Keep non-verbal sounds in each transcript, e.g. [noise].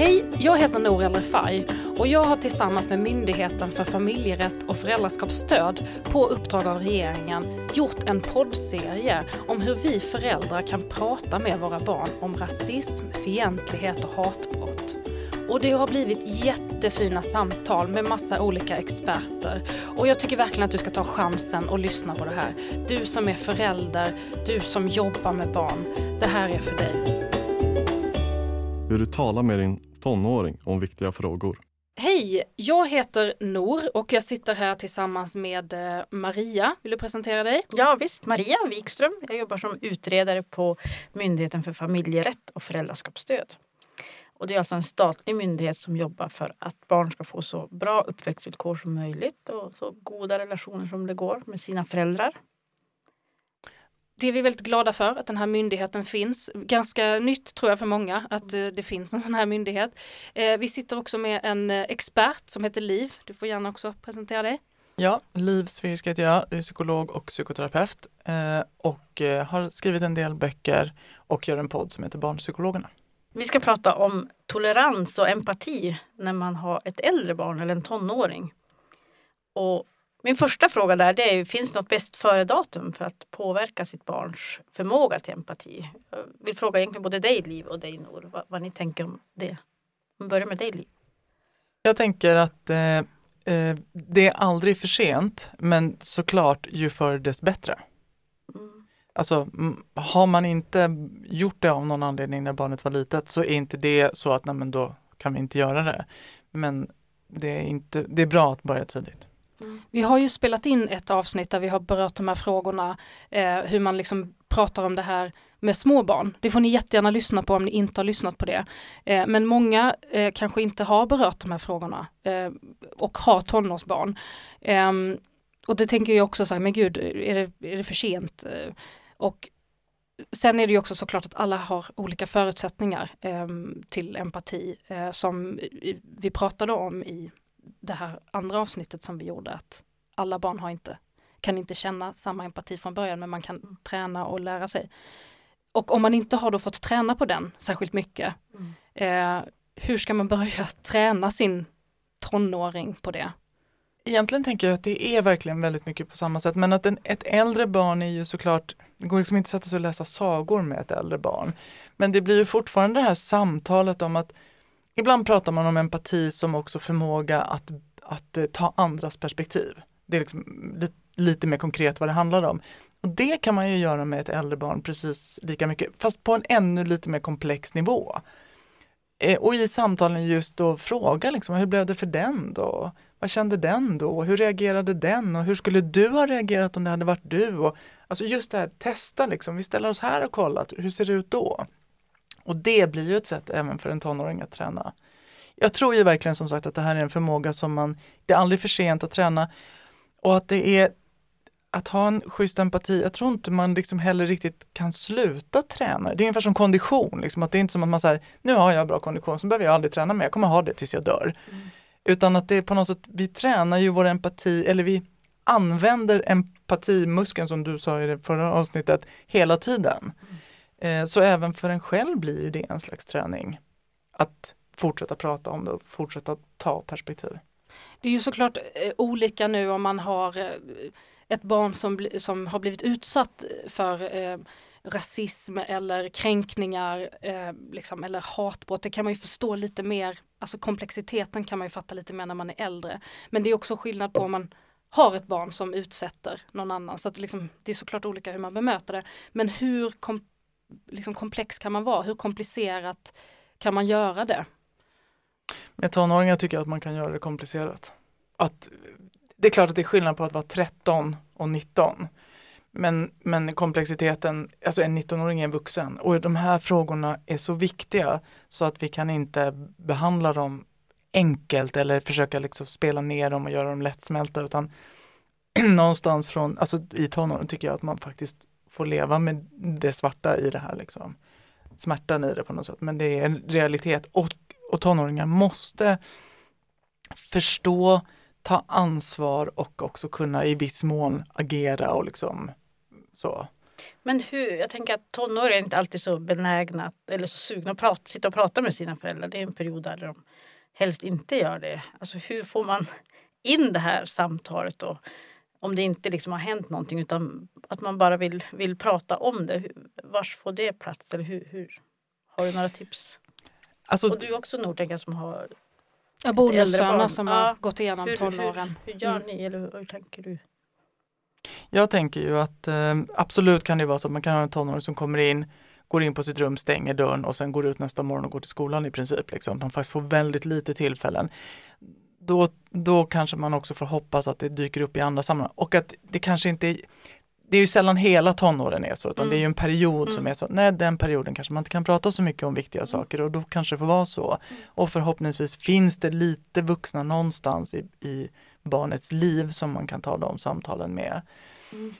Hej, jag heter Nour El Refai och jag har tillsammans med Myndigheten för familjerätt och föräldraskapsstöd på uppdrag av regeringen gjort en poddserie om hur vi föräldrar kan prata med våra barn om rasism, fientlighet och hatbrott. Och det har blivit jättefina samtal med massa olika experter. Och jag tycker verkligen att du ska ta chansen och lyssna på det här. Du som är förälder, du som jobbar med barn. Det här är för dig. Hur du talar med din tonåring om viktiga frågor. Hej, jag heter Nor och jag sitter här tillsammans med eh, Maria. Vill du presentera dig? Ja visst, Maria Wikström. Jag jobbar som utredare på Myndigheten för familjerätt och föräldraskapsstöd. Och det är alltså en statlig myndighet som jobbar för att barn ska få så bra uppväxtvillkor som möjligt och så goda relationer som det går med sina föräldrar. Det är vi väldigt glada för att den här myndigheten finns. Ganska nytt tror jag för många att eh, det finns en sån här myndighet. Eh, vi sitter också med en eh, expert som heter Liv. Du får gärna också presentera dig. Ja, Liv Svirsk heter jag, jag är psykolog och psykoterapeut och har skrivit en del böcker och gör en podd som heter Barnpsykologerna. Vi ska prata om tolerans och empati när man har ett äldre barn eller en tonåring. Och min första fråga där det är, finns det något bäst före-datum för att påverka sitt barns förmåga till empati? Jag vill fråga egentligen både dig Liv och dig Nor, vad, vad ni tänker om det. Vi börjar med dig Liv. Jag tänker att eh, eh, det är aldrig för sent, men såklart ju förr dess bättre. Mm. Alltså har man inte gjort det av någon anledning när barnet var litet så är inte det så att nej, men då kan vi inte göra det. Men det är, inte, det är bra att börja tidigt. Mm. Vi har ju spelat in ett avsnitt där vi har berört de här frågorna, eh, hur man liksom pratar om det här med små barn. Det får ni jättegärna lyssna på om ni inte har lyssnat på det. Eh, men många eh, kanske inte har berört de här frågorna eh, och har tonårsbarn. Ehm, och det tänker jag också så här, men gud, är det, är det för sent? Eh, och Sen är det ju också såklart att alla har olika förutsättningar ehm, till empati eh, som vi pratade om i det här andra avsnittet som vi gjorde att alla barn har inte, kan inte känna samma empati från början men man kan träna och lära sig. Och om man inte har då fått träna på den särskilt mycket, mm. eh, hur ska man börja [laughs] träna sin tonåring på det? Egentligen tänker jag att det är verkligen väldigt mycket på samma sätt men att en, ett äldre barn är ju såklart, det går liksom inte att sätta sig och läsa sagor med ett äldre barn. Men det blir ju fortfarande det här samtalet om att Ibland pratar man om empati som också förmåga att, att eh, ta andras perspektiv. Det är liksom lite, lite mer konkret vad det handlar om. Och det kan man ju göra med ett äldre barn precis lika mycket, fast på en ännu lite mer komplex nivå. Eh, och i samtalen just då fråga liksom, hur blev det för den då? Vad kände den då? Hur reagerade den? Och hur skulle du ha reagerat om det hade varit du? Och, alltså just det här, testa liksom, vi ställer oss här och kollar, hur ser det ut då? Och det blir ju ett sätt även för en tonåring att träna. Jag tror ju verkligen som sagt att det här är en förmåga som man, det är aldrig för sent att träna och att det är att ha en schysst empati, jag tror inte man liksom heller riktigt kan sluta träna. Det är ungefär som kondition, liksom, att det är inte som att man säger nu har jag bra kondition så behöver jag aldrig träna mer, jag kommer ha det tills jag dör. Mm. Utan att det är på något sätt, vi tränar ju vår empati, eller vi använder empatimuskeln som du sa i det förra avsnittet hela tiden. Mm. Eh, så även för en själv blir det en slags träning. Att fortsätta prata om det och fortsätta ta perspektiv. Det är ju såklart eh, olika nu om man har eh, ett barn som, som har blivit utsatt för eh, rasism eller kränkningar eh, liksom, eller hatbrott. Det kan man ju förstå lite mer, alltså komplexiteten kan man ju fatta lite mer när man är äldre. Men det är också skillnad på om man har ett barn som utsätter någon annan. Så att liksom, det är såklart olika hur man bemöter det. Men hur kom, liksom komplex kan man vara? Hur komplicerat kan man göra det? Med tonåringar tycker jag att man kan göra det komplicerat. Att, det är klart att det är skillnad på att vara 13 och 19. Men, men komplexiteten, alltså en 19-åring är vuxen och de här frågorna är så viktiga så att vi kan inte behandla dem enkelt eller försöka liksom spela ner dem och göra dem lättsmälta utan [clears throat] någonstans från, alltså i tonåren tycker jag att man faktiskt få leva med det svarta i det här liksom. Smärtan i det på något sätt, men det är en realitet och, och tonåringar måste förstå, ta ansvar och också kunna i viss mån agera och liksom så. Men hur, jag tänker att tonåringar är inte alltid så benägna eller så sugna att prata, sitta och prata med sina föräldrar. Det är en period där de helst inte gör det. Alltså hur får man in det här samtalet då? Om det inte liksom har hänt någonting utan att man bara vill, vill prata om det. Vars får det plats? Eller hur, hur? Har du några tips? Alltså, Och du är också Nordtänka som har... Ja, bonussöner som Ja. har gått igenom Hur, tonåren. hur, hur gör Mm. ni eller hur, hur tänker du? Jag tänker ju att eh, absolut kan det vara så att man kan ha en tonåring som kommer in, går in på sitt rum, stänger dörren och sen går ut nästa morgon och går till skolan i princip. Liksom. Man faktiskt får väldigt lite tillfällen. Då, då kanske man också får hoppas att det dyker upp i andra sammanhang och att det kanske inte är det är ju sällan hela tonåren är så, utan Mm. det är ju en period som Mm. är så, nej den perioden kanske man inte kan prata så mycket om viktiga saker och då kanske det får vara så. Och förhoppningsvis finns det lite vuxna någonstans i, i barnets liv som man kan ta de samtalen med.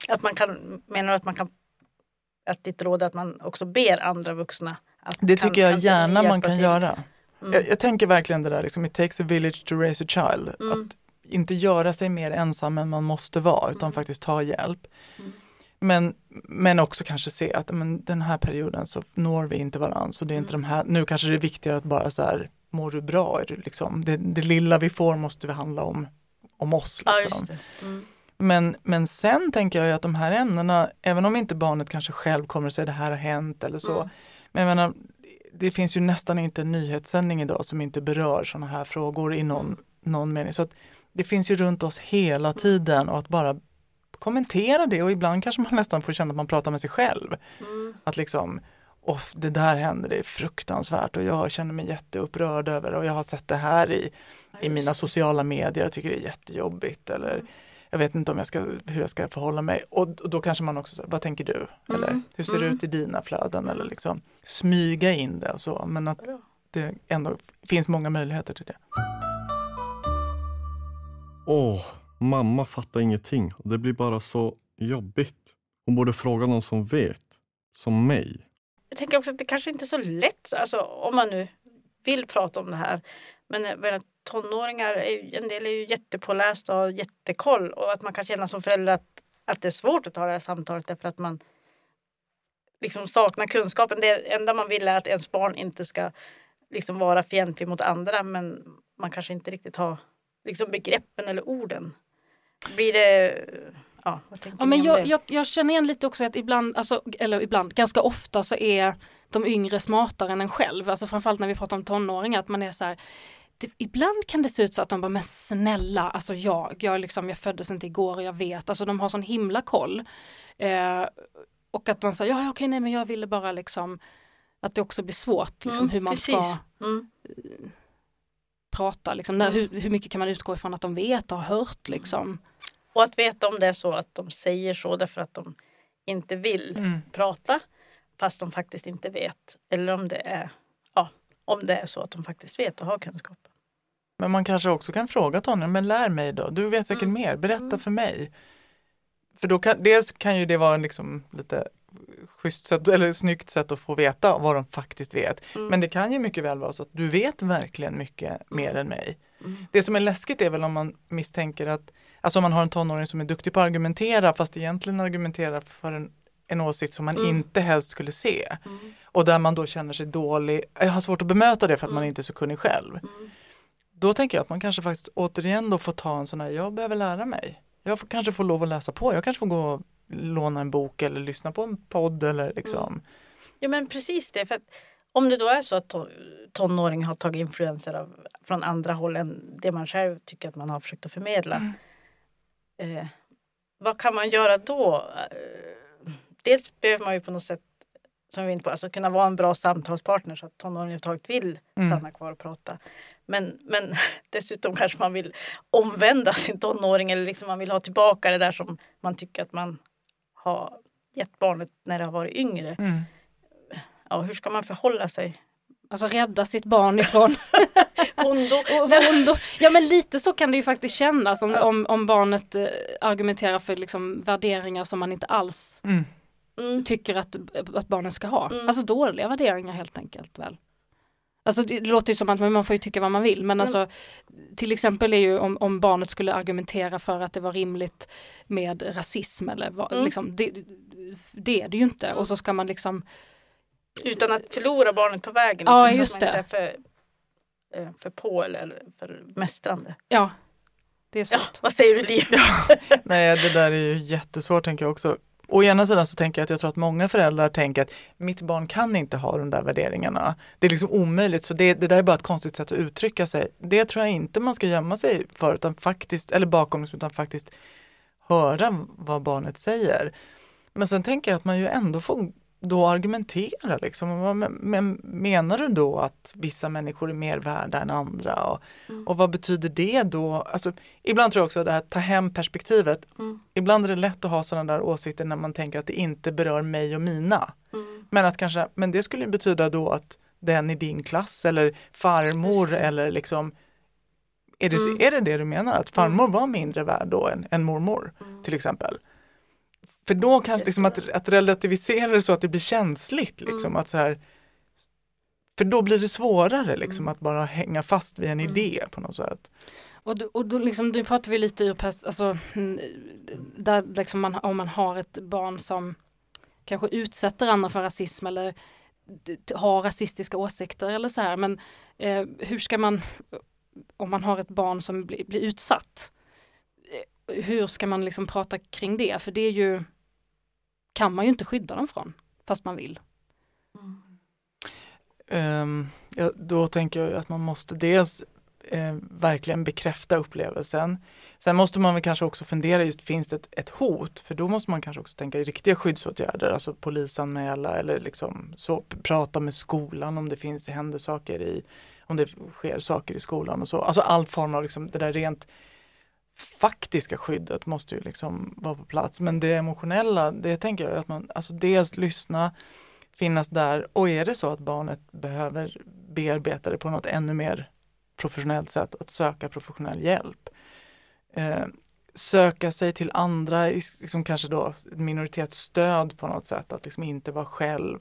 Att man kan, menar du att man kan att ditt råd är att man också ber andra vuxna? Att Det kan- tycker jag gärna man kan till? göra. Mm. Jag, jag tänker verkligen det där, liksom, it takes a village to raise a child. Mm. Att inte göra sig mer ensam än man måste vara, utan Mm. faktiskt ta hjälp. Mm. Men, men också kanske se att men, den här perioden så når vi inte varandra. Så det är inte Mm. de här, nu kanske det är viktigare att bara så här, mår du bra? Är du liksom, det, det lilla vi får måste vi handla om, om oss. Ja, Liksom. Mm. Men, men sen tänker jag att de här ämnena, även om inte barnet kanske själv kommer att säga det här har hänt eller så. Men jag menar, det finns ju nästan inte en nyhetssändning idag som inte berör sådana här frågor i någon, någon mening. Så det finns ju runt oss hela tiden och att bara kommentera det och ibland kanske man nästan får känna att man pratar med sig själv. Mm. Att liksom, "Off, det där hände, det är fruktansvärt och jag känner mig jätteupprörd över och jag har sett det här i, i mina det. sociala medier, jag tycker det är jättejobbigt eller Mm. Jag vet inte om jag ska, hur jag ska förhålla mig. Och, och då kanske man också säger, vad tänker du? Eller Mm. hur ser det Mm. ut i dina flöden? Mm. Eller liksom smyga in det och så. Men att det ändå finns många möjligheter till det. Åh, mamma fattar ingenting det blir bara så jobbigt. Hon borde fråga någon som vet. Som mig. Jag tänker också att det kanske inte är så lätt, alltså, om man nu vill prata om det här. Men jag menar, tonåringar, är en del är ju jättepålästa och jättekoll och att man kan känna som förälder att, att det är svårt att ta det här samtalet därför att man liksom saknar kunskapen. Det enda man vill är att ens barn inte ska liksom vara fientlig mot andra men man kanske inte riktigt har liksom begreppen eller orden. Blir det... Ja, Ja, men jag, jag, jag känner igen lite också att ibland, alltså, eller ibland, ganska ofta så är de yngre smartare än en själv. Alltså framförallt när vi pratar om tonåringar, att man är så här, det, ibland kan det se ut så att de bara, men snälla, alltså jag, jag, liksom, jag föddes inte igår och jag vet, alltså de har sån himla koll. Eh, och att man säger, ja okej nej men jag ville bara liksom, att det också blir svårt liksom, Mm, hur man ska precis. Mm. prata, liksom, när, Mm. hur, hur mycket kan man utgå ifrån att de vet och har hört liksom. Och att veta om det är så att de säger så därför att de inte vill prata fast de faktiskt inte vet. Eller om det är, ja, om det är så att de faktiskt vet och har kunskap. Men man kanske också kan fråga Tanja, men lär mig då, du vet säkert Mm. mer, berätta Mm. för mig. För då kan, dels kan ju det vara en liksom lite schysst sätt, eller snyggt sätt att få veta vad de faktiskt vet. Mm. Men det kan ju mycket väl vara så att du vet verkligen mycket mer än mig. Mm. Det som är läskigt är väl om man misstänker att, alltså om man har en tonåring som är duktig på att argumentera fast egentligen argumenterar för en, en åsikt som man Mm. inte helst skulle se. Mm. Och där man då känner sig dålig, jag har svårt att bemöta det för att man Mm. inte är så kunnig själv. Mm. Då tänker jag att man kanske faktiskt återigen då får ta en sån här, jag behöver lära mig. Jag får, kanske får lov att läsa på, jag kanske får gå och låna en bok eller lyssna på en podd eller liksom. Ja men precis det. För att om det då är så att to- tonåringar har tagit influenser av, från andra håll än det man själv tycker att man har försökt att förmedla. Mm. Eh, vad kan man göra då? Eh, dels behöver man ju på något sätt som vi inne på, alltså kunna vara en bra samtalspartner så att tonåringar överhuvudtaget vill Mm. stanna kvar och prata. Men, men [laughs] dessutom kanske man vill omvända sin tonåring eller liksom man vill ha tillbaka det där som man tycker att man har gett barnet när det har varit yngre. Mm. Ja, hur ska man förhålla sig? Alltså rädda sitt barn ifrån [laughs] [laughs] ondo. Ja men lite så kan det ju faktiskt kännas om, om, om barnet eh, argumenterar för liksom värderingar som man inte alls Mm. Mm. tycker att, att barnen ska ha. Mm. Alltså dåliga värderingar helt enkelt väl. Alltså det, låter ju som att man får ju tycka vad man vill men Men- alltså till exempel är ju om, om barnet skulle argumentera för att det var rimligt med rasism eller vad, Mm. liksom, det, det är det ju inte och så ska man liksom Utan att förlora barnet på vägen. Ja, liksom, just så att man det. inte är för, eh, för på eller för mästrande. Ja, det är Ja, svårt. vad säger du Liv? [laughs] Nej, det där är ju jättesvårt tänker jag också. Å ena sidan så tänker jag att jag tror att många föräldrar tänker att mitt barn kan inte ha de där värderingarna. Det är liksom omöjligt, så det, det där är bara ett konstigt sätt att uttrycka sig. Det tror jag inte man ska gömma sig för, utan faktiskt, eller bakom, liksom, utan faktiskt höra vad barnet säger. Men sen tänker jag att man ju ändå får då argumentera liksom. Men, men, menar du då att vissa människor är mer värda än andra? Och, Mm. och vad betyder det då? Alltså, ibland tror jag också det här ta hem perspektivet. Mm. Ibland är det lätt att ha sådana där åsikter när man tänker att det inte berör mig och mina. Mm. Men, att kanske, men det skulle betyda då att den i din klass eller farmor eller liksom är det, Mm. är det det du menar? Att farmor var mindre värd då än, än mormor Mm. till exempel? För då kan liksom att, att relativisera det så att det blir känsligt liksom Mm. att så här för då blir det svårare liksom Mm. att bara hänga fast vid en Mm. idé på något sätt. Och, då- och då liksom, nu pratar vi lite ur pers- alltså, mm, där liksom man, om man har ett barn som kanske utsätter andra för rasism eller har rasistiska åsikter eller så här. Men eh, hur ska man, om man har ett barn som blir, blir utsatt, hur ska man liksom prata kring det? För det är ju, kan man ju inte skydda dem från, fast man vill. Mm. Um, ja, då tänker jag att man måste dels eh, verkligen bekräfta upplevelsen. Sen måste man väl kanske också fundera just, finns det ett, ett hot? För då måste man kanske också tänka i riktiga skyddsåtgärder, alltså polisanmäla eller liksom så, prata med skolan om det finns, det händer saker i, om det sker saker i skolan och så. Alltså all form av liksom det där rent faktiska skyddet måste ju liksom vara på plats. Men det emotionella, det tänker jag att man, alltså dels lyssna, finnas där och är det så att barnet behöver bearbeta det på något ännu mer professionellt sätt, att söka professionell hjälp. Eh, söka sig till andra, liksom kanske då minoritetsstöd på något sätt, att liksom inte vara själv.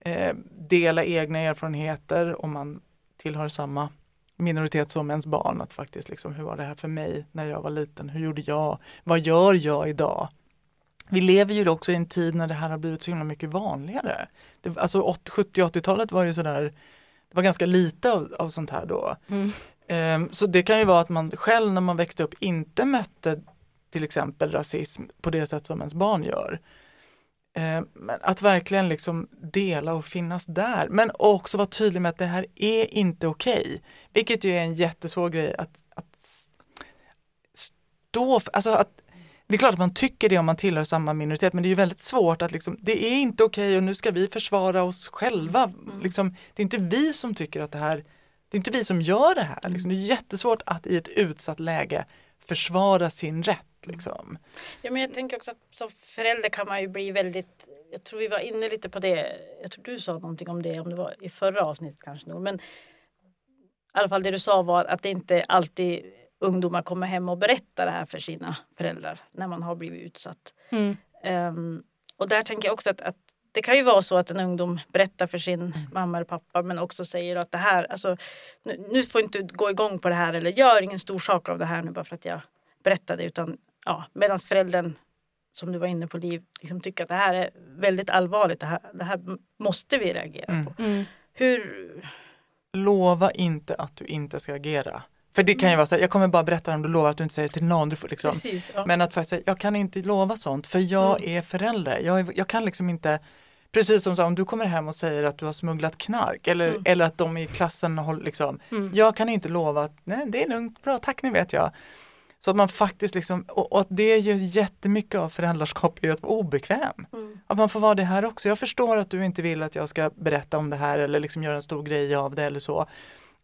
Eh, dela egna erfarenheter om man tillhör samma minoritet som ens barn, att faktiskt liksom, hur var det här för mig när jag var liten? Hur gjorde jag? Vad gör jag idag? Vi lever ju också i en tid när det här har blivit så himla mycket vanligare. Det, alltså 80, 70-80-talet var ju sådär, det var ganska lite av, av sånt här då. Ehm, så det kan ju vara att man själv när man växte upp inte mötte till exempel rasism på det sätt som ens barn gör. Ehm, men att verkligen liksom dela och finnas där. Men också vara tydlig med att det här är inte okej. Vilket ju är en jättesvår grej att, att stå för. Alltså att, det är klart att man tycker det om man tillhör samma minoritet men det är ju väldigt svårt att liksom, det är inte okej och nu ska vi försvara oss själva. Liksom, det är inte vi som tycker att det här, det är inte vi som gör det här. Liksom. Det är jättesvårt att i ett utsatt läge försvara sin rätt. Liksom. Ja, men jag tänker också att som förälder kan man ju bli väldigt jag tror vi var inne lite på det. Jag tror du sa någonting om det, om det var i förra avsnittet kanske. nog. Men i alla fall det du sa var att det inte alltid ungdomar kommer hem och berättar det här för sina föräldrar när man har blivit utsatt. Mm. Ehm, och där tänker jag också att, att det kan ju vara så att en ungdom berättar för sin Mm. mamma eller pappa men också säger att det här, alltså, nu, nu får inte gå igång på det här eller gör ingen stor sak av det här nu bara för att jag berättade. Utan ja, medan föräldern, som du var inne på Liv, liksom tycker att det här är väldigt allvarligt. Det här, det här måste vi reagera Mm. på. Mm. Hur... Lova inte att du inte ska agera. För det kan ju vara så här, jag kommer bara berätta om du lovar att du inte säger det till någon. Du får liksom, Precis, ja. Men att faktiskt säga, jag kan inte lova sånt för jag Mm. är förälder. Jag, jag kan liksom inte, precis som så, om du kommer hem och säger att du har smugglat knark eller, Mm. eller att de i klassen har liksom, Mm. jag kan inte lova att nej det är lugnt, bra, tack, nu vet jag. Så att man faktiskt liksom, och, och det är ju jättemycket av föräldraskap är att vara obekväm. Mm. Att man får vara det här också. Jag förstår att du inte vill att jag ska berätta om det här eller liksom göra en stor grej av det eller så.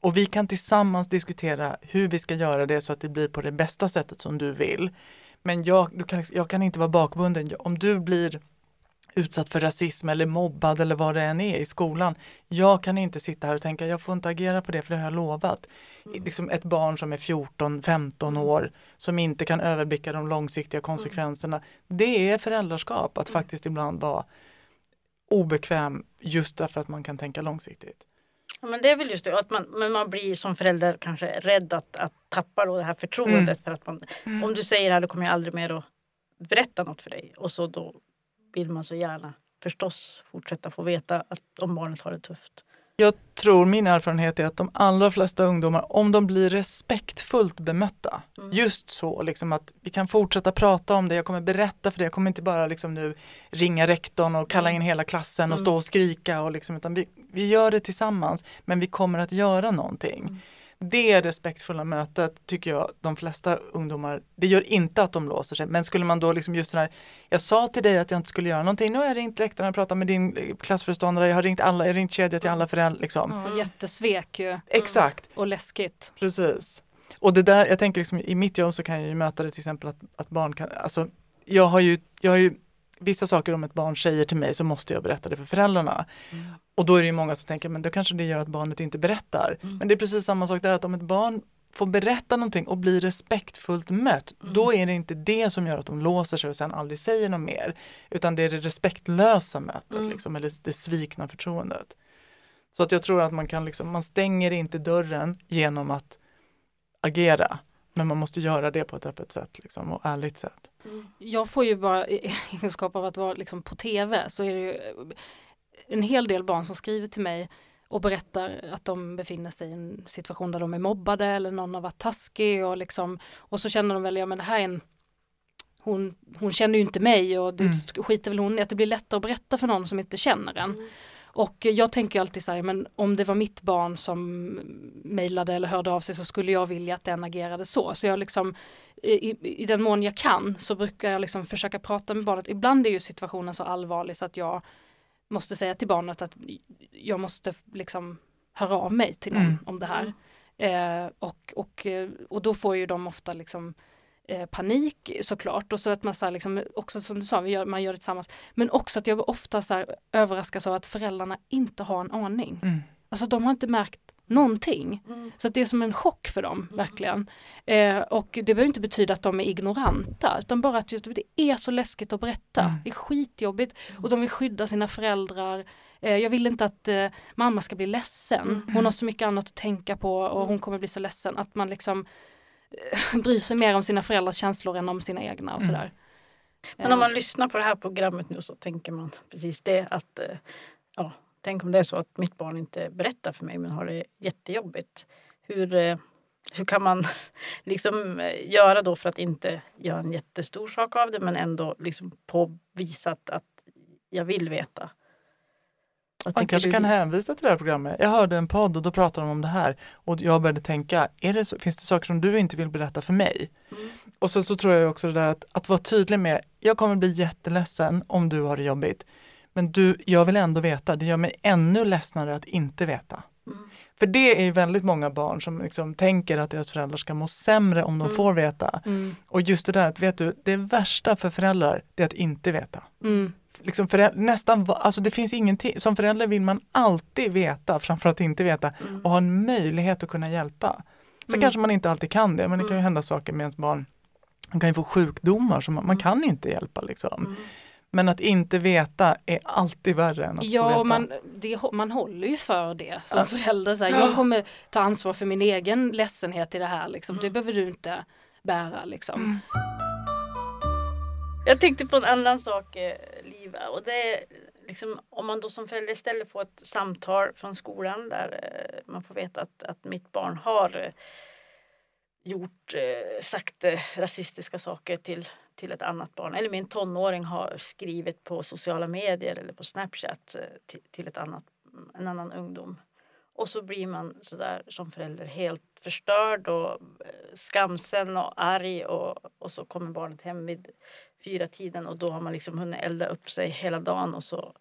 Och vi kan tillsammans diskutera hur vi ska göra det så att det blir på det bästa sättet som du vill. Men jag, du kan, liksom- jag kan inte vara bakbunden. Om du blir utsatt för rasism eller mobbad eller vad det än är i skolan. Jag kan inte sitta här och tänka jag får inte agera på det för det har jag lovat. Liksom ett barn som är 14-15 år som inte kan överblicka de långsiktiga konsekvenserna. Det är föräldraskap att faktiskt ibland vara obekväm just därför att man kan tänka långsiktigt. Ja, men det är väl just det, att man, men man blir som förälder kanske rädd att, att tappa då det här förtroendet. Mm. För att man, Om du säger här, då kommer jag aldrig mer att berätta något för dig. Och så då vill man så gärna förstås fortsätta få veta att om barnet har det tufft. Jag tror min erfarenhet är att de allra flesta ungdomar, om de blir respektfullt bemötta, Mm. just så liksom att vi kan fortsätta prata om det, jag kommer berätta för det, jag kommer inte bara liksom nu ringa rektorn och kalla in hela klassen och Mm. stå och skrika och liksom, utan vi, vi gör det tillsammans, men vi kommer att göra någonting. Mm. Det respektfulla mötet tycker jag de flesta ungdomar, det gör inte att de låser sig, men skulle man då liksom just den här, jag sa till dig att jag inte skulle göra någonting, nu har jag ringt rektorn, jag har pratat med din eh, klassföreståndare, jag har ringt alla, jag har ringt kedja till alla föräldrar liksom. Mm. jättesvek ju Exakt, och läskigt. precis. Och det där, jag tänker liksom i mitt jobb så kan jag ju möta det till exempel att, att barn kan, alltså jag har ju, jag har ju vissa saker om ett barn säger till mig så måste jag berätta det för föräldrarna. Mm. Och då är det ju många som tänker, men då kanske det gör att barnet inte berättar. Mm. Men det är precis samma sak där, att om ett barn får berätta någonting och blir respektfullt mött, Mm. då är det inte det som gör att de låser sig och sen aldrig säger något mer. Utan det är det respektlösa mötet, Mm. liksom, eller det svikna förtroendet. Så att jag tror att man kan liksom, man stänger inte dörren genom att agera. Men man måste göra det på ett öppet sätt liksom, och ärligt sätt. Jag får ju bara [laughs] i egenskap av att vara liksom på tv så är det ju eh, en hel del barn som skriver till mig och berättar att de befinner sig i en situation där de är mobbade eller någon har varit taskig och liksom och så känner de väl, ja men det här är en hon, hon känner ju inte mig och det Mm. skiter väl hon i att det blir lättare att berätta för någon som inte känner en. Mm. Och jag tänker alltid så här, men om det var mitt barn som mejlade eller hörde av sig så skulle jag vilja att den agerade så. Så jag liksom, i, i den mån jag kan så brukar jag liksom försöka prata med barnet. Ibland är ju situationen så allvarlig så att jag måste säga till barnet att jag måste liksom höra av mig till någon Mm. om det här. Eh, och, och, och då får ju de ofta liksom eh, panik såklart och så att man så här liksom, också som du sa, vi gör, man gör det tillsammans. Men också att jag ofta så här överraskas av att föräldrarna inte har en aning. Mm. Alltså de har inte märkt någonting. Mm. Så att det är som en chock för dem, Mm. verkligen. Eh, och det behöver inte betyda att de är ignoranta, utan bara att det är så läskigt att berätta. Mm. Det är skitjobbigt och de vill skydda sina föräldrar. Eh, jag vill inte att eh, mamma ska bli ledsen. Mm. Hon har så mycket annat att tänka på och hon kommer bli så ledsen. Att man liksom [laughs] bryr sig mer om sina föräldrars känslor än om sina egna och Mm. sådär. Men om man lyssnar på det här programmet nu så tänker man precis det att eh, ja, tänk om det är så att mitt barn inte berättar för mig men har det jättejobbigt. Hur, eh, hur kan man [laughs] liksom eh, göra då för att inte göra en jättestor sak av det men ändå liksom påvisa att, att jag vill veta? Man kanske du? kan hänvisa till det här programmet. Jag hörde en podd och då pratade de om det här och jag började tänka, är det så, finns det saker som du inte vill berätta för mig? Mm. Och så, så tror jag också det där att, att vara tydlig med, jag kommer bli jätteledsen om du har det jobbigt. Men du, jag vill ändå veta, det gör mig ännu ledsnare att inte veta. Mm. För det är ju väldigt många barn som liksom tänker att deras föräldrar ska må sämre om de Mm. får veta. Mm, Och just det där att, vet du, det värsta för föräldrar, det är att inte veta. Liksom förä- nästan, alltså det finns ingenting, som förälder vill man alltid veta framför att inte veta Mm. och ha en möjlighet att kunna hjälpa. Sen Mm. kanske man inte alltid kan det, men det kan ju Mm. hända saker med ens barn. Man kan ju få sjukdomar som man, man kan inte hjälpa liksom. Mm. Men att inte veta är alltid värre än att Ja, veta. man, det, man håller ju för det som Ja. förälder. Så här, Ja. jag kommer ta ansvar för min egen ledsenhet i det här. Liksom. Det Mm. behöver du inte bära. Liksom. Mm. Jag tänkte på en annan sak, eh, och det är liksom, om man då som förälder istället får ett samtal från skolan där eh, man får veta att, att mitt barn har eh, gjort, eh, sagt rasistiska saker till, till ett annat barn. Eller min tonåring har skrivit på sociala medier eller på Snapchat till, till ett annat, en annan ungdom. Och så blir man sådär som förälder helt förstörd och eh, skamsen och arg och, och så kommer barnet hem vid fyra tiden och då har man liksom hunnit elda upp sig hela dagen och så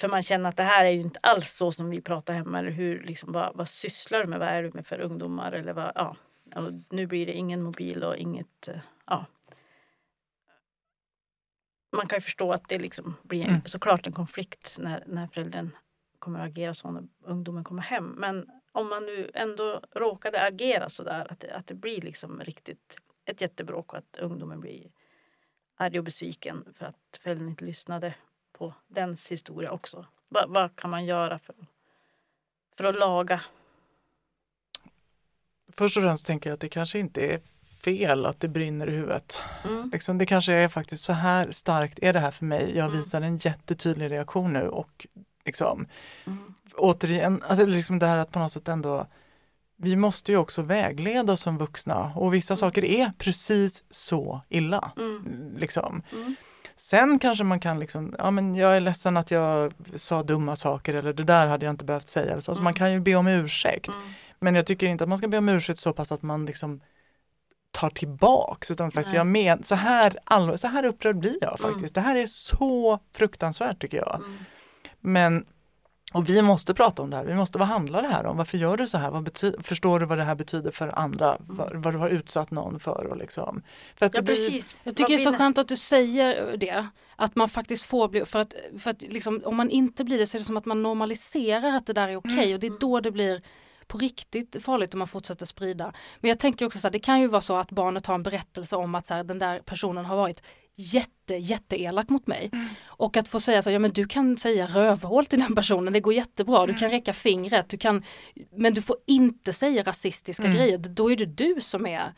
för man känner att det här är ju inte alls så som vi pratar hemma eller hur liksom vad, vad sysslar du med, vad är du med för ungdomar eller vad, ja. Och nu blir det ingen mobil och inget, eh, ja. Man kan ju förstå att det liksom blir Mm. såklart en konflikt när, när föräldern kommer att agera så när ungdomen kommer hem. Men om man nu ändå råkade agera så där att det, att det blir liksom riktigt ett jättebråk och att ungdomen blir arg och besviken för att föräldern inte lyssnade på dens historia också. Va, vad kan man göra för för att laga? Först och främst tänker jag att det kanske inte är fel att det brinner i huvudet. Mm. Liksom, det kanske är faktiskt så här starkt är det här för mig. Jag Mm. visar en jättetydlig reaktion nu och liksom Mm. återigen, alltså liksom det här att på något sätt ändå vi måste ju också vägleda som vuxna och vissa saker är precis så illa. Mm. Liksom. Mm. Sen kanske man kan liksom, ja men jag är ledsen att jag sa dumma saker eller det där hade jag inte behövt säga. Så. Alltså man Mm. kan ju be om ursäkt. Mm. Men jag tycker inte att man ska be om ursäkt så pass att man liksom tar tillbaks utan faktiskt Nej. jag men, så här, så här upprörd blir jag Mm. faktiskt. Det här är så fruktansvärt tycker jag. Mm. Men och vi måste prata om det här. Vi måste, vad handlar det här om? Varför gör du så här? Vad bety- förstår du vad det här betyder för andra? Vad, vad du har utsatt någon för? Och liksom. för att Ja det blir, precis. Jag tycker det är så skönt att du säger det. Att man faktiskt får bli, för att, för att liksom, om man inte blir det så är det som att man normaliserar att det där är okej Mm. och det är då det blir på riktigt farligt om man fortsätter sprida. Men jag tänker också så här, det kan ju vara så att barnet har en berättelse om att så här, den där personen har varit jätte, jätteelak mot mig. Mm. Och att få säga så här, ja men du kan säga rövhål till den personen, det går jättebra, du Mm. kan räcka fingret, du kan, men du får inte säga rasistiska Mm. grejer, då är det du som är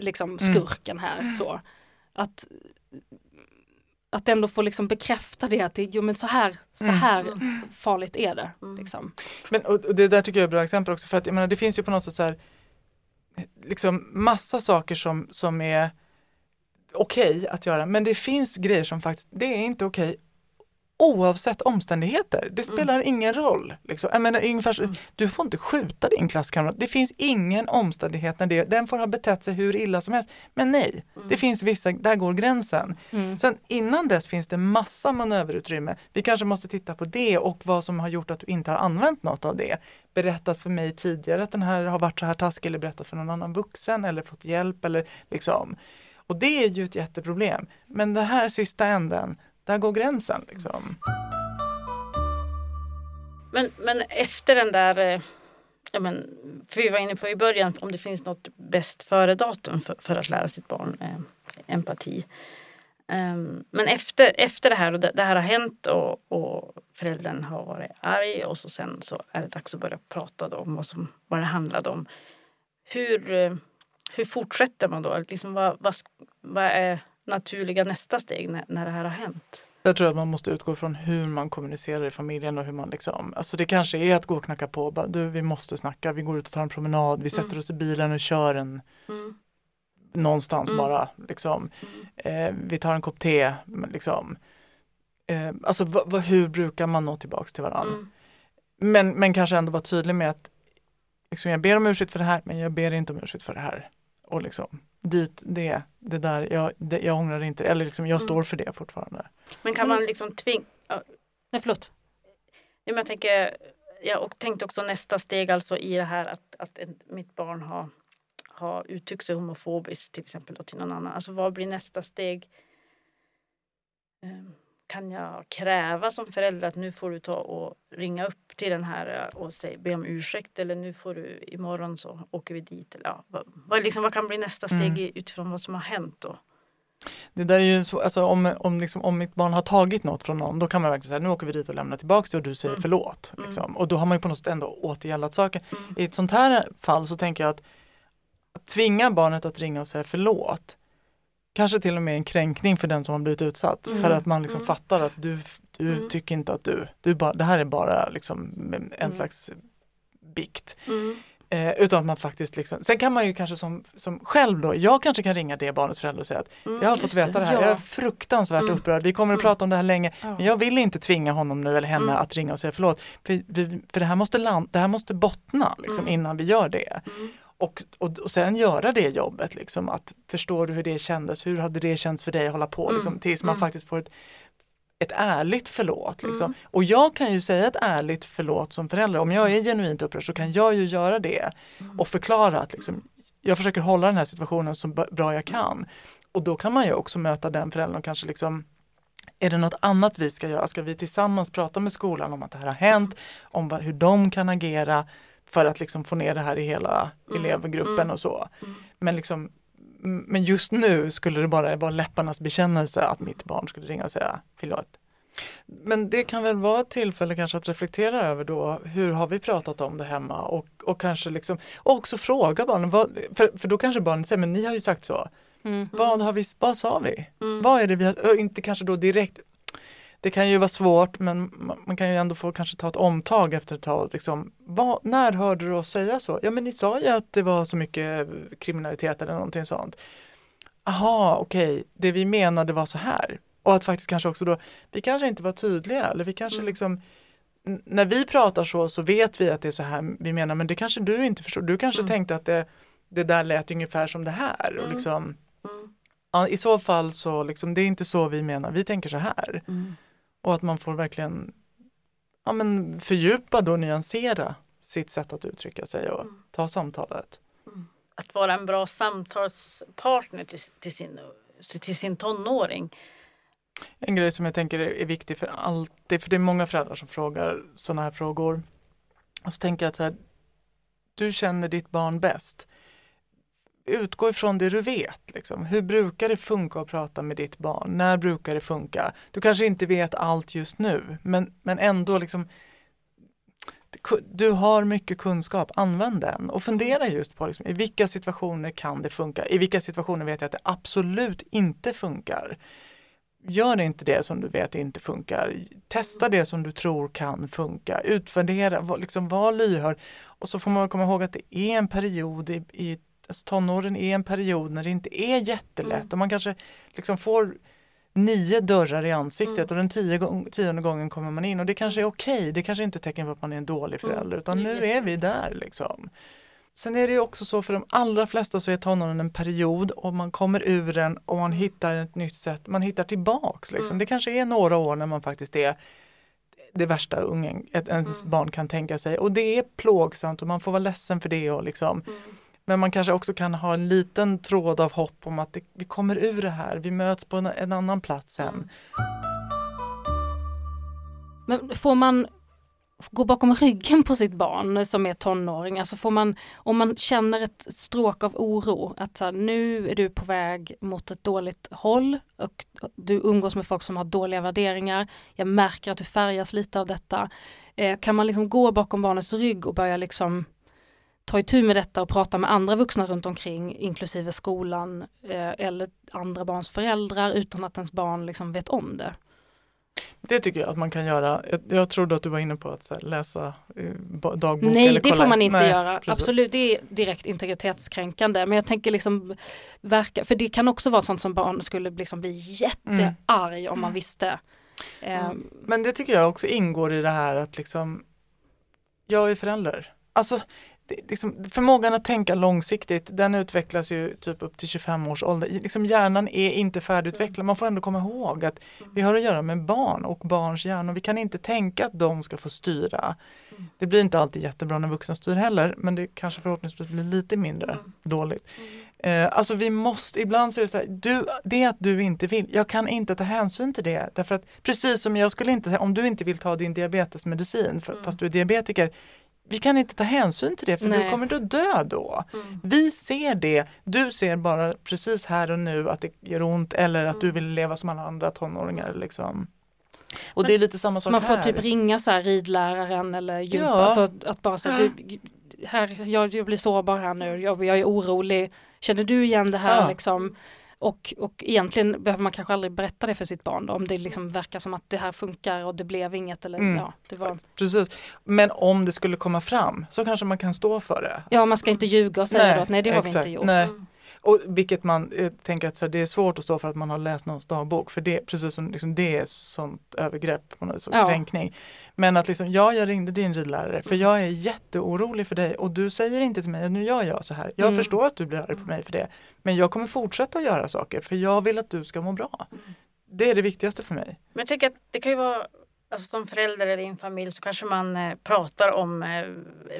liksom skurken här. Så. Att, att ändå få liksom bekräfta det att det, jo, men så här, så Mm. här Mm. farligt är det. Mm. Liksom. Men, och, och det där tycker jag är ett bra exempel också för att jag menar, det finns ju på något sätt så här liksom massa saker som, som är okej att göra men det finns grejer som faktiskt, det är inte okej oavsett omständigheter. Det spelar ingen roll. Liksom. Jag menar, ungefär, Mm. Du får inte skjuta din klasskamrat. Det finns ingen omständighet när det, den får ha betett sig hur illa som helst. Men nej, Mm. det finns vissa, där går gränsen. Mm. Sen innan dess finns det massa manöverutrymme. Vi kanske måste titta på det och vad som har gjort att du inte har använt något av det. Berättat för mig tidigare att den här har varit så här taskig eller berättat för någon annan vuxen eller fått hjälp eller liksom. Och det är ju ett jätteproblem. Men den här sista änden, där går gränsen liksom. Men, men efter den där, eh, ja men, för vi var inne på i början om det finns något bäst före datum för, för att lära sitt barn eh, empati. Um, men efter, efter det här och det, det här har hänt och, och föräldern har varit arg och så sen så är det dags att börja prata då om vad, som, vad det handlade om. Hur, eh, hur fortsätter man då? Liksom vad, vad, vad är naturliga nästa steg när, när det här har hänt? Jag tror att man måste utgå från hur man kommunicerar i familjen och hur man liksom, alltså det kanske är att gå och knacka på, bara, du vi måste snacka, vi går ut och tar en promenad, vi sätter Mm. oss i bilen och kör en Mm, någonstans Mm. bara. Liksom. mm, Eh, vi tar en kopp te. Liksom. Eh, alltså va, va, hur brukar man nå tillbaks till varandra? mm, Men, men kanske ändå vara tydlig med att liksom, jag ber om ursäkt för det här men jag ber inte om ursäkt för det här. Och liksom dit, det, det där, jag, det, jag ångrar inte, eller liksom, jag Mm. står för det fortfarande. Men kan Mm. man liksom tvinga Nej, förlåt. Ja, men jag, tänker, jag och tänkte också nästa steg alltså i det här att, att en, mitt barn har, har uttryckt sig homofobiskt till exempel då, till någon annan. Alltså vad blir nästa steg? Ehm, Kan jag kräva som förälder att nu får du ta och ringa upp till den här eh, och säga, be om ursäkt eller nu får du imorgon så åker vi dit. Eller, ja, vad, vad, liksom, vad kan bli nästa steg Mm. utifrån vad som har hänt då? Det där är ju så, alltså om, om, liksom, om mitt barn har tagit något från någon då kan man verkligen säga nu åker vi dit och lämnar tillbaks det och du säger Mm. förlåt. Mm. Liksom. Och då har man ju på något sätt ändå återgäldat saker. Mm. I ett sånt här fall så tänker jag att, att tvinga barnet att ringa och säga förlåt kanske till och med en kränkning för den som har blivit utsatt Mm. för att man liksom Mm. fattar att du, du Mm. tycker inte att du, du bara, det här är bara liksom en Mm. slags bikt. Mm. Eh, utan att man faktiskt liksom, sen kan man ju kanske som, som själv då, jag kanske kan ringa det barnets förälder och säga att Mm. jag har fått veta det här, Ja. jag är fruktansvärt Mm. upprörd, vi kommer att Mm. prata om det här länge, Ja. men jag vill inte tvinga honom nu eller henne Mm. att ringa och säga förlåt. För, för det, här måste land, det här måste bottna liksom, innan vi gör det. Mm. Och, och, och sen göra det jobbet, liksom, att förstår du hur det kändes, hur hade det känts för dig att hålla på, Mm. liksom, tills man Mm. faktiskt får ett, ett ärligt förlåt. Liksom. Mm. Och jag kan ju säga ett ärligt förlåt som förälder, om jag är genuint upprörd så kan jag ju göra det Mm. och förklara att liksom, jag försöker hålla den här situationen så bra jag kan. Och då kan man ju också möta den föräldern och kanske liksom är det något annat vi ska göra? Ska vi tillsammans prata med skolan om att det här har hänt, om hur de kan agera för att liksom få ner det här i hela Mm, elevgruppen mm. och så. Mm. Men, liksom, men just nu skulle det bara vara läpparnas bekännelse att mitt barn skulle ringa och säga förlåt. Men det kan väl vara ett tillfälle kanske att reflektera över då, hur har vi pratat om det hemma och, och kanske liksom, och också fråga barnen, vad, för, för då kanske barnen säger, men ni har ju sagt så. Mm. Vad, har vi, vad sa vi? Mm. Vad är det vi har, inte kanske då direkt, det kan ju vara svårt men man, kan ju ändå få kanske ta ett omtag efter ett tag. Liksom, vad, när hörde du oss säga så? Ja men ni sa ju att det var så mycket kriminalitet eller någonting sånt. Aha, okej, det vi menade var så här. Och att faktiskt kanske också då, vi kanske inte var tydliga eller vi kanske Mm. liksom när vi pratar så så vet vi att det är så här vi menar men det kanske du inte förstår. Du kanske Mm. tänkte att det, det där lät ungefär som det här. Och Mm. liksom, Mm. ja, I så fall så liksom, det är inte så vi menar, vi tänker så här. Mm. Och att man får verkligen ja, men fördjupa och nyansera sitt sätt att uttrycka sig och Mm. ta samtalet. Att vara en bra samtalspartner till, till, sin, till sin tonåring. En grej som jag tänker är, är viktig för alltid, för det är många föräldrar som frågar sådana här frågor. Och så tänker jag att så här, du känner ditt barn bäst. Utgå ifrån det du vet. Liksom. Hur brukar det funka att prata med ditt barn? När brukar det funka? Du kanske inte vet allt just nu, men, men ändå liksom du har mycket kunskap, använd den och fundera just på liksom, i vilka situationer kan det funka? I vilka situationer vet jag att det absolut inte funkar? Gör inte det som du vet inte funkar. Testa det som du tror kan funka. Utvärdera, var- liksom var lyhörd. Och så får man komma ihåg att det är en period i, i alltså tonåren är en period när det inte är jättelätt Mm. och man kanske liksom får nio dörrar i ansiktet Mm. och den tio gång, tionde gången kommer man in och det kanske är okej. Det kanske inte är tecken på att man är en dålig Mm. förälder utan nu är vi där liksom. Sen är det ju också så för de allra flesta så är tonåren en period och man kommer ur den och man hittar ett nytt sätt, man hittar tillbaks liksom. Mm. Det kanske är några år när man faktiskt är det värsta ungen, ett, ens Mm. barn kan tänka sig och det är plågsamt och man får vara ledsen för det och liksom Mm men man kanske också kan ha en liten tråd av hopp om att det, vi kommer ur det här, vi möts på en, en annan plats sen. Mm. Men får man gå bakom ryggen på sitt barn som är tonåring? Alltså får man, om man känner ett stråk av oro, att så här, nu är du på väg mot ett dåligt håll och du umgås med folk som har dåliga värderingar. Jag märker att du färgas lite av detta. Eh, kan man liksom gå bakom barnets rygg och börja liksom ta itu med detta och prata med andra vuxna runt omkring, inklusive skolan eh, eller andra barns föräldrar utan att ens barn liksom vet om det? Det tycker jag att man kan göra. Jag, jag trodde att du var inne på att här, läsa eh, dagbok Nej, eller det kolla. får man inte Nej, göra. precis. Absolut, det är direkt integritetskränkande. Men jag tänker liksom verka, för det kan också vara sånt som barn skulle liksom bli jättearg om man visste. Mm. Eh, Men det tycker jag också ingår i det här att liksom, jag är förälder. Alltså, det, liksom, förmågan att tänka långsiktigt, den utvecklas ju typ upp till 25 års ålder. Liksom, hjärnan är inte färdigutvecklad. Man får ändå komma ihåg att vi har att göra med barn och barns hjärnor. Vi kan inte tänka att de ska få styra. Det blir inte alltid jättebra när vuxna styr heller, men det kanske förhoppningsvis blir lite mindre dåligt. Eh, alltså vi måste, ibland så är det så här, du, det att du inte vill, jag kan inte ta hänsyn till det. Därför att precis som jag skulle inte, om du inte vill ta din diabetesmedicin för, Mm. fast du är diabetiker, vi kan inte ta hänsyn till det för du Nej. kommer att dö då. Mm. Vi ser det, du ser bara precis här och nu att det gör ont eller att du Mm. vill leva som alla andra tonåringar. Liksom. Och det är lite samma sak man får här. typ ringa så här ridläraren eller gympa, Ja. alltså att- bara säga, [gasps] du, här, jag, jag blir sårbar här nu, jag, jag är orolig, känner du igen det här Ja. liksom? Och, och egentligen behöver man kanske aldrig berätta det för sitt barn då, om det liksom verkar som att det här funkar och det blev inget eller Mm. ja, det var, Precis. Men om det skulle komma fram så kanske man kan stå för det. ja man ska inte ljuga och säga Nej, då att nej det har vi exakt. inte gjort. Nej. Och vilket man eh, tänker att så här, det är svårt att stå för att man har läst någons dagbok för det, precis som liksom, det är sånt övergrepp, på något, så Ja. kränkning. Men att liksom, ja jag ringde din ridlärare för jag är jätteorolig för dig och du säger inte till mig, nu gör jag så här. Jag Mm. förstår att du blir arg på mig för det. Men jag kommer fortsätta att göra saker för jag vill att du ska må bra. Det är det viktigaste för mig. Men jag tänker att det kan ju vara, alltså som förälder eller i en familj så kanske man eh, pratar om eh,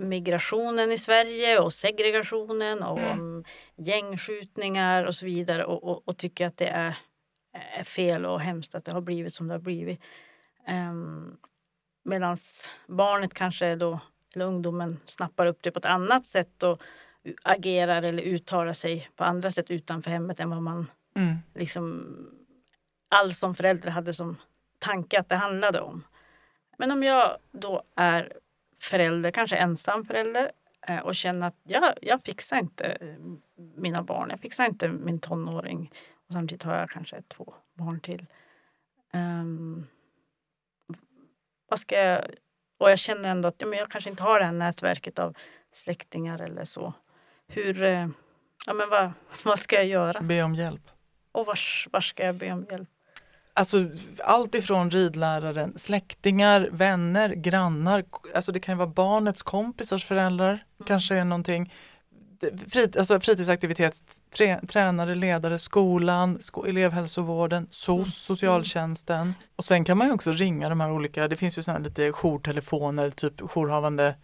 migrationen i Sverige och segregationen och Mm. om gängskjutningar och så vidare och, och, och tycker att det är, är fel och hemskt att det har blivit som det har blivit. Um, Medan barnet kanske då, eller ungdomen snappar upp det på ett annat sätt och agerar eller uttalar sig på andra sätt utanför hemmet än vad man Mm. liksom all som förälder hade som tanke att det handlade om. Men om jag då är förälder, kanske ensam förälder eh, och känner att jag, jag fixar inte eh, mina barn, jag fixar inte min tonåring och samtidigt har jag kanske två barn till. Um, vad ska jag, och jag känner ändå att ja, men jag kanske inte har det här nätverket av släktingar eller så. Hur, eh, ja, men vad, [laughs] vad ska jag göra? Be om hjälp. Och var, var ska jag be om hjälp? Alltså allt ifrån ridläraren, släktingar, vänner, grannar, alltså det kan ju vara barnets kompisars föräldrar, mm. kanske är någonting. Frit, alltså fritidsaktivitets, trä, tränare, ledare, skolan, sko, elevhälsovården, SOS, mm. socialtjänsten. Och sen kan man ju också ringa de här olika, det finns ju sådana lite jourtelefoner, typ jourhavande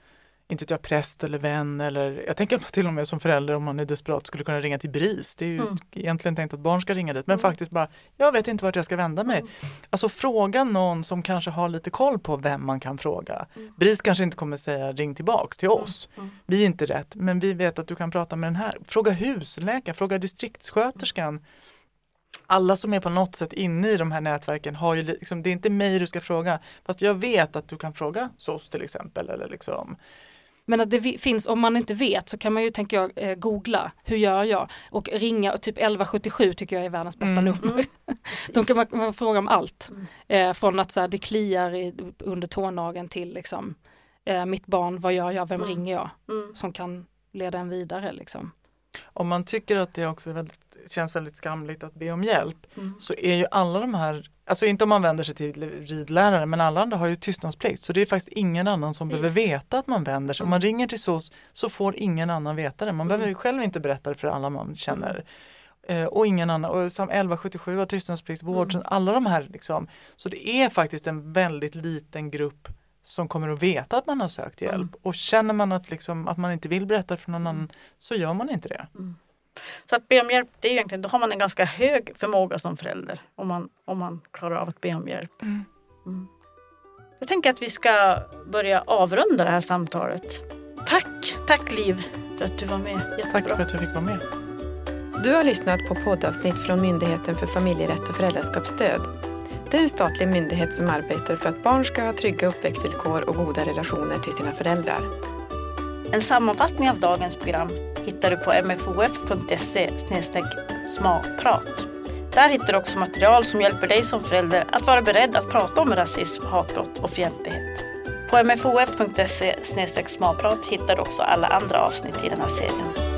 inte vet jag, präst eller vän eller jag tänker [laughs] till och med som förälder om man är desperat skulle kunna ringa till BRIS. Det är ju mm. egentligen tänkt att barn ska ringa dit men mm. faktiskt bara, jag vet inte vart jag ska vända mig. Mm. Alltså fråga någon som kanske har lite koll på vem man kan fråga. Mm. BRIS kanske inte kommer säga ring tillbaks till oss. Mm. Mm. Vi är inte rätt men vi vet att du kan prata med den här. Fråga husläkaren, fråga distriktssköterskan alla som är på något sätt inne i de här nätverken har ju liksom, det är inte mig du ska fråga, fast jag vet att du kan fråga SOS till exempel eller liksom men att det finns, om man inte vet så kan man ju, tänker jag, eh, googla, hur gör jag? Och ringa, och typ 1177 tycker jag är världens bästa mm. nummer. Mm. [laughs] Då kan man, man fråga om allt. Mm. Eh, från att så här, det kliar i, under tånageln till liksom, eh, mitt barn, vad gör jag, vem mm. ringer jag? Mm. Som kan leda en vidare liksom. Om man tycker att det också väldigt, känns väldigt skamligt att be om hjälp mm. så är ju alla de här Alltså inte om man vänder sig till ridlärare men alla andra har ju tystnadsplikt så det är faktiskt ingen annan som Precis. behöver veta att man vänder sig. Om man mm. ringer till SOS så får ingen annan veta det. Man mm. behöver själv inte berätta det för alla man känner. Mm. Eh, och ingen annan, och 1177 har tystnadsplikt, vård, mm. alla de här liksom. Så det är faktiskt en väldigt liten grupp som kommer att veta att man har sökt hjälp. Mm. Och känner man att, liksom, att man inte vill berätta för någon mm. annan så gör man inte det. Så att be om hjälp, det är egentligen, då har man en ganska hög förmåga som förälder om man, om man klarar av att be om hjälp. Mm. Mm. Jag tänker att vi ska börja avrunda det här samtalet. Tack, tack Liv för att du var med. Jättebra. Tack för att jag fick vara med. Du har lyssnat på poddavsnitt från Myndigheten för familjerätt och föräldraskapsstöd. Det är en statlig myndighet som arbetar för att barn ska ha trygga uppväxtvillkor och goda relationer till sina föräldrar. En sammanfattning av dagens program hittar du på mfof.se smakprat. Där hittar du också material som hjälper dig som förälder att vara beredd att prata om rasism, hatbrott och fientlighet. På mfof.se smakprat hittar du också alla andra avsnitt i den här serien.